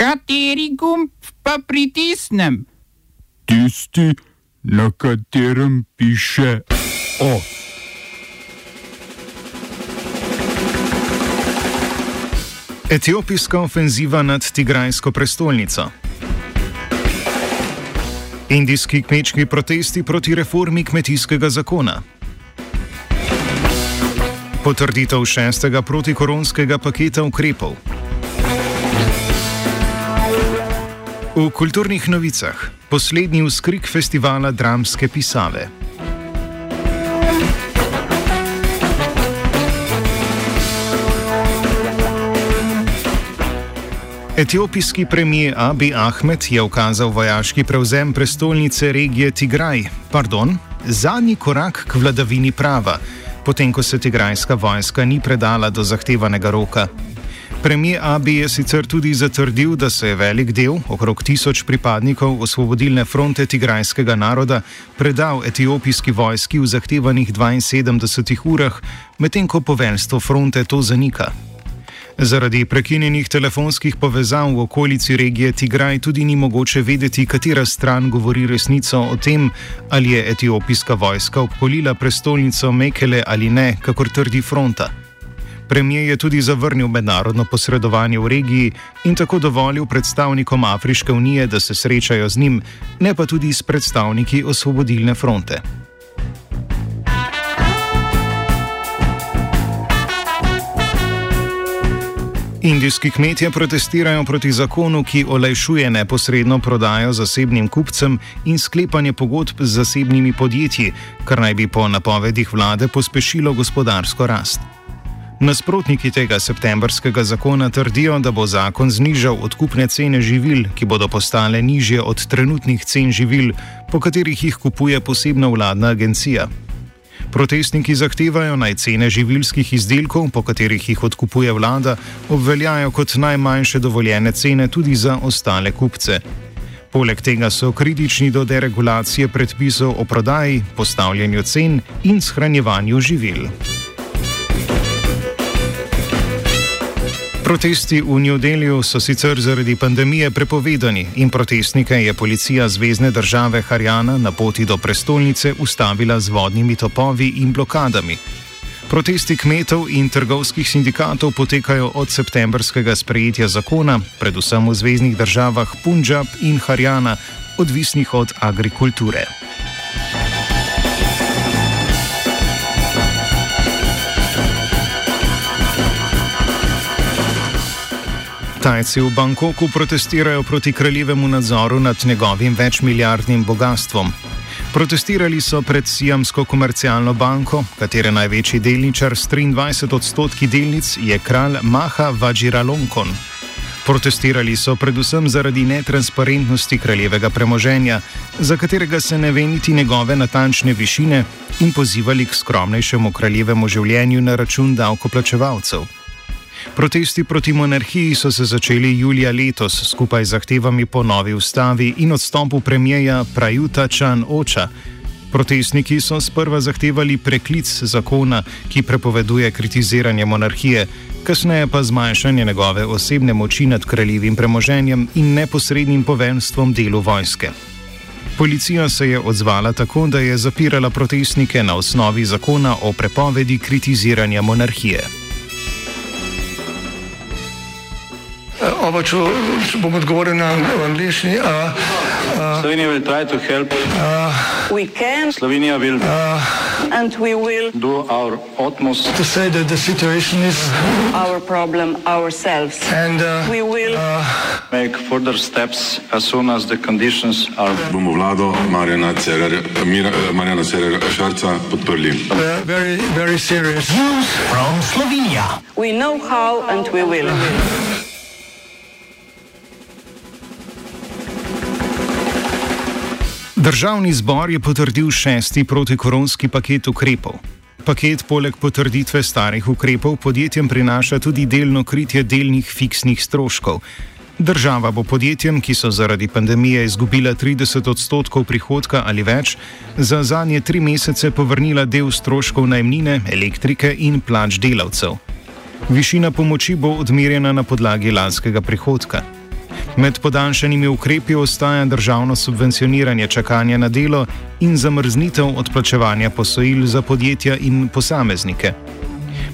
Kateri gumb pa pritisnem? Tisti, na katerem piše O. Etiopijska ofenziva nad Tigrajsko prestolnico. Indijski kmečki protesti proti reformi kmetijskega zakona. Potrditev šestega protikoronskega paketa ukrepov. V kulturnih novicah poslednji vzkrik festivala dramske pisave. Etiopijski premijer Abi Ahmed je ukazal vojaški prevzem prestolnice regije Tigraj, pardon, zadnji korak k vladavini prava, potem ko se tigrajska vojska ni predala do zahtevanega roka. Premijer Abi je sicer tudi zatrdil, da se je velik del, okrog tisoč pripadnikov osvobodilne fronte tigrajskega naroda, predal etiopijski vojski v zahtevanih 72 urah, medtem ko poveljstvo fronte to zanika. Zaradi prekinjenih telefonskih povezav v okolici regije Tigraj tudi ni mogoče vedeti, katera stran govori resnico o tem, ali je etiopijska vojska obkolila prestolnico Mekele ali ne, kakor trdi fronta. Premijer je tudi zavrnil mednarodno posredovanje v regiji in tako dovolil predstavnikom Afriške unije, da se srečajo z njim, ne pa tudi s predstavniki osvobodilne fronte. Indijski kmetje protestirajo proti zakonu, ki olajšuje neposredno prodajo zasebnim kupcem in sklepanje pogodb z zasebnimi podjetji, kar naj bi po napovedih vlade pospešilo gospodarsko rast. Nasprotniki tega septembrskega zakona trdijo, da bo zakon znižal odkupne cene živil, ki bodo postale nižje od trenutnih cen živil, po katerih jih kupuje posebna vladna agencija. Protestniki zahtevajo naj cene živilskih izdelkov, po katerih jih odkupuje vlada, obveljajo kot najmanjše dovoljene cene tudi za ostale kupce. Poleg tega so kritični do deregulacije predpisov o prodaji, postavljanju cen in shranjevanju živil. Protesti v New Delhiu so sicer zaradi pandemije prepovedani in protestnike je policija Zvezdne države Harjana na poti do prestolnice ustavila z vodnimi topovi in blokadami. Protesti kmetov in trgovskih sindikatov potekajo od septembrskega sprejetja zakona, predvsem v zvezdnih državah Punjab in Harjana, odvisnih od agrikulture. Tajci v Bangkoku protestirajo proti kraljevemu nadzoru nad njegovim večmilijardnim bogatstvom. Protestirali so pred Sijamsko komercialno banko, katere največji delničar s 23 odstotki delnic je kralj Maha Vajiralonkon. Protestirali so predvsem zaradi netransparentnosti kraljevega premoženja, za katerega se ne ve niti njegove natančne višine, in pozivali k skromnejšemu kraljevemu življenju na račun davkoplačevalcev. Protesti proti monarhiji so se začeli julija letos skupaj z zahtevami po novi ustavi in odstopu premijeja Prajuta Čan Oča. Protestniki so sprva zahtevali preklic zakona, ki prepoveduje kritiziranje monarhije, kasneje pa zmanjšanje njegove osebne moči nad kraljevim premoženjem in neposrednim poveljstvom delu vojske. Policija se je odzvala tako, da je zapirala protestnike na osnovi zakona o prepovedi kritiziranja monarhije. Oba, če, če bom odgovoril na angliški. Uh, uh, Slovenija will try to help. Uh, we can. Slovenija will. Uh, and we will do our utmost to say that the situation is our problem ourselves. And uh, we will uh, make further steps as soon as the conditions are. Bomo vlado Marjana Cererja, Marjana Cererja Šarca podprli. Very, very serious. News from Slovenia. We know how and we will. Državni zbor je potrdil šesti protikoronski paket ukrepov. Paket poleg potrditve starih ukrepov podjetjem prinaša tudi delno kritje delnih fiksnih stroškov. Država bo podjetjem, ki so zaradi pandemije izgubila 30 odstotkov prihodka ali več, za zadnje tri mesece povrnila del stroškov najmnine, elektrike in plač delavcev. Višina pomoči bo odmerjena na podlagi lanskega prihodka. Med podaljšanimi ukrepi ostaja državno subvencioniranje čakanja na delo in zamrznitev odplačevanja posojil za podjetja in posameznike.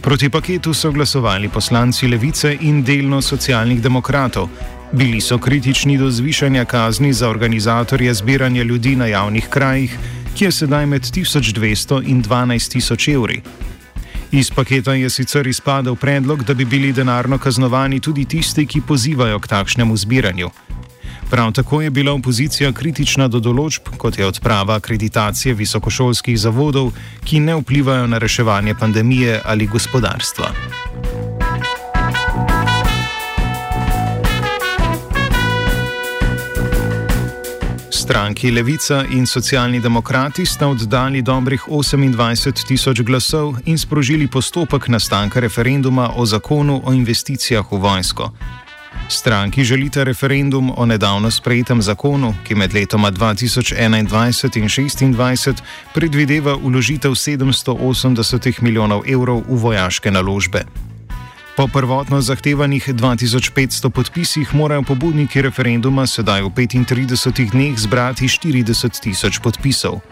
Proti paketu so glasovali poslanci Levice in delno socialnih demokratov. Bili so kritični do zvišanja kazni za organizatorje zbiranja ljudi na javnih krajih, ki je sedaj med 1200 in 12000 evri. Iz paketa je sicer izpadel predlog, da bi bili denarno kaznovani tudi tisti, ki pozivajo k takšnemu zbiranju. Prav tako je bila opozicija kritična do določb, kot je odprava akreditacije visokošolskih zavodov, ki ne vplivajo na reševanje pandemije ali gospodarstva. Stranki Levica in socialni demokrati sta oddali dobrih 28 tisoč glasov in sprožili postopek nastanka referenduma o zakonu o investicijah v vojsko. Stranki želite referendum o nedavno sprejetem zakonu, ki med letoma 2021 in 2026 predvideva uložitev 780 milijonov evrov v vojaške naložbe. Po prvotno zahtevanih 2500 podpisih morajo pobudniki referenduma sedaj v 35 dneh zbrati 40 tisoč podpisov.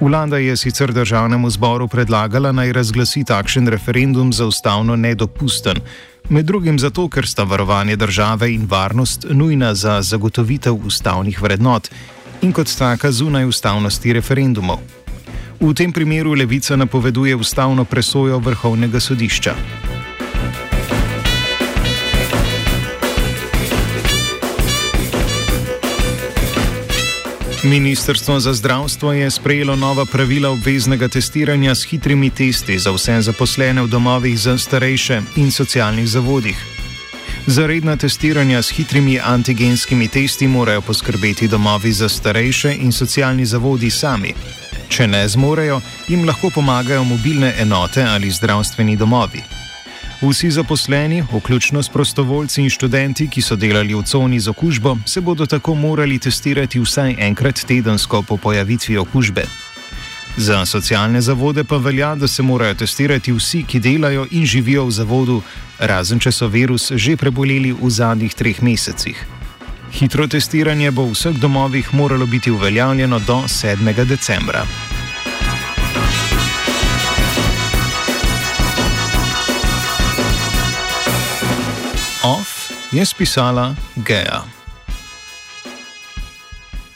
Vlada je sicer državnemu zboru predlagala naj razglasi takšen referendum za ustavno nedopusten, med drugim zato, ker sta varovanje države in varnost nujna za zagotovitev ustavnih vrednot in kot taka zunaj ustavnosti referendumov. V tem primeru levica napoveduje ustavno presojo vrhovnega sodišča. Ministrstvo za zdravstvo je sprejelo nova pravila obveznega testiranja s hitrimi testi za vse zaposlene v domovih za starejše in socialnih zavodih. Za redna testiranja s hitrimi antigenskimi testi morajo poskrbeti domovi za starejše in socialni zavodi sami. Če ne zmorejo, jim lahko pomagajo mobilne enote ali zdravstveni domovi. Vsi zaposleni, vključno s prostovoljci in študenti, ki so delali v coni z okužbo, se bodo tako morali testirati vsaj enkrat tedensko po pojavitvi okužbe. Za socialne zavode pa velja, da se morajo testirati vsi, ki delajo in živijo v zavodu, razen če so virus že preboleli v zadnjih treh mesecih. Hitro testiranje bo v vseh domovih moralo biti uveljavljeno do 7. decembra. Off je spisala Gea.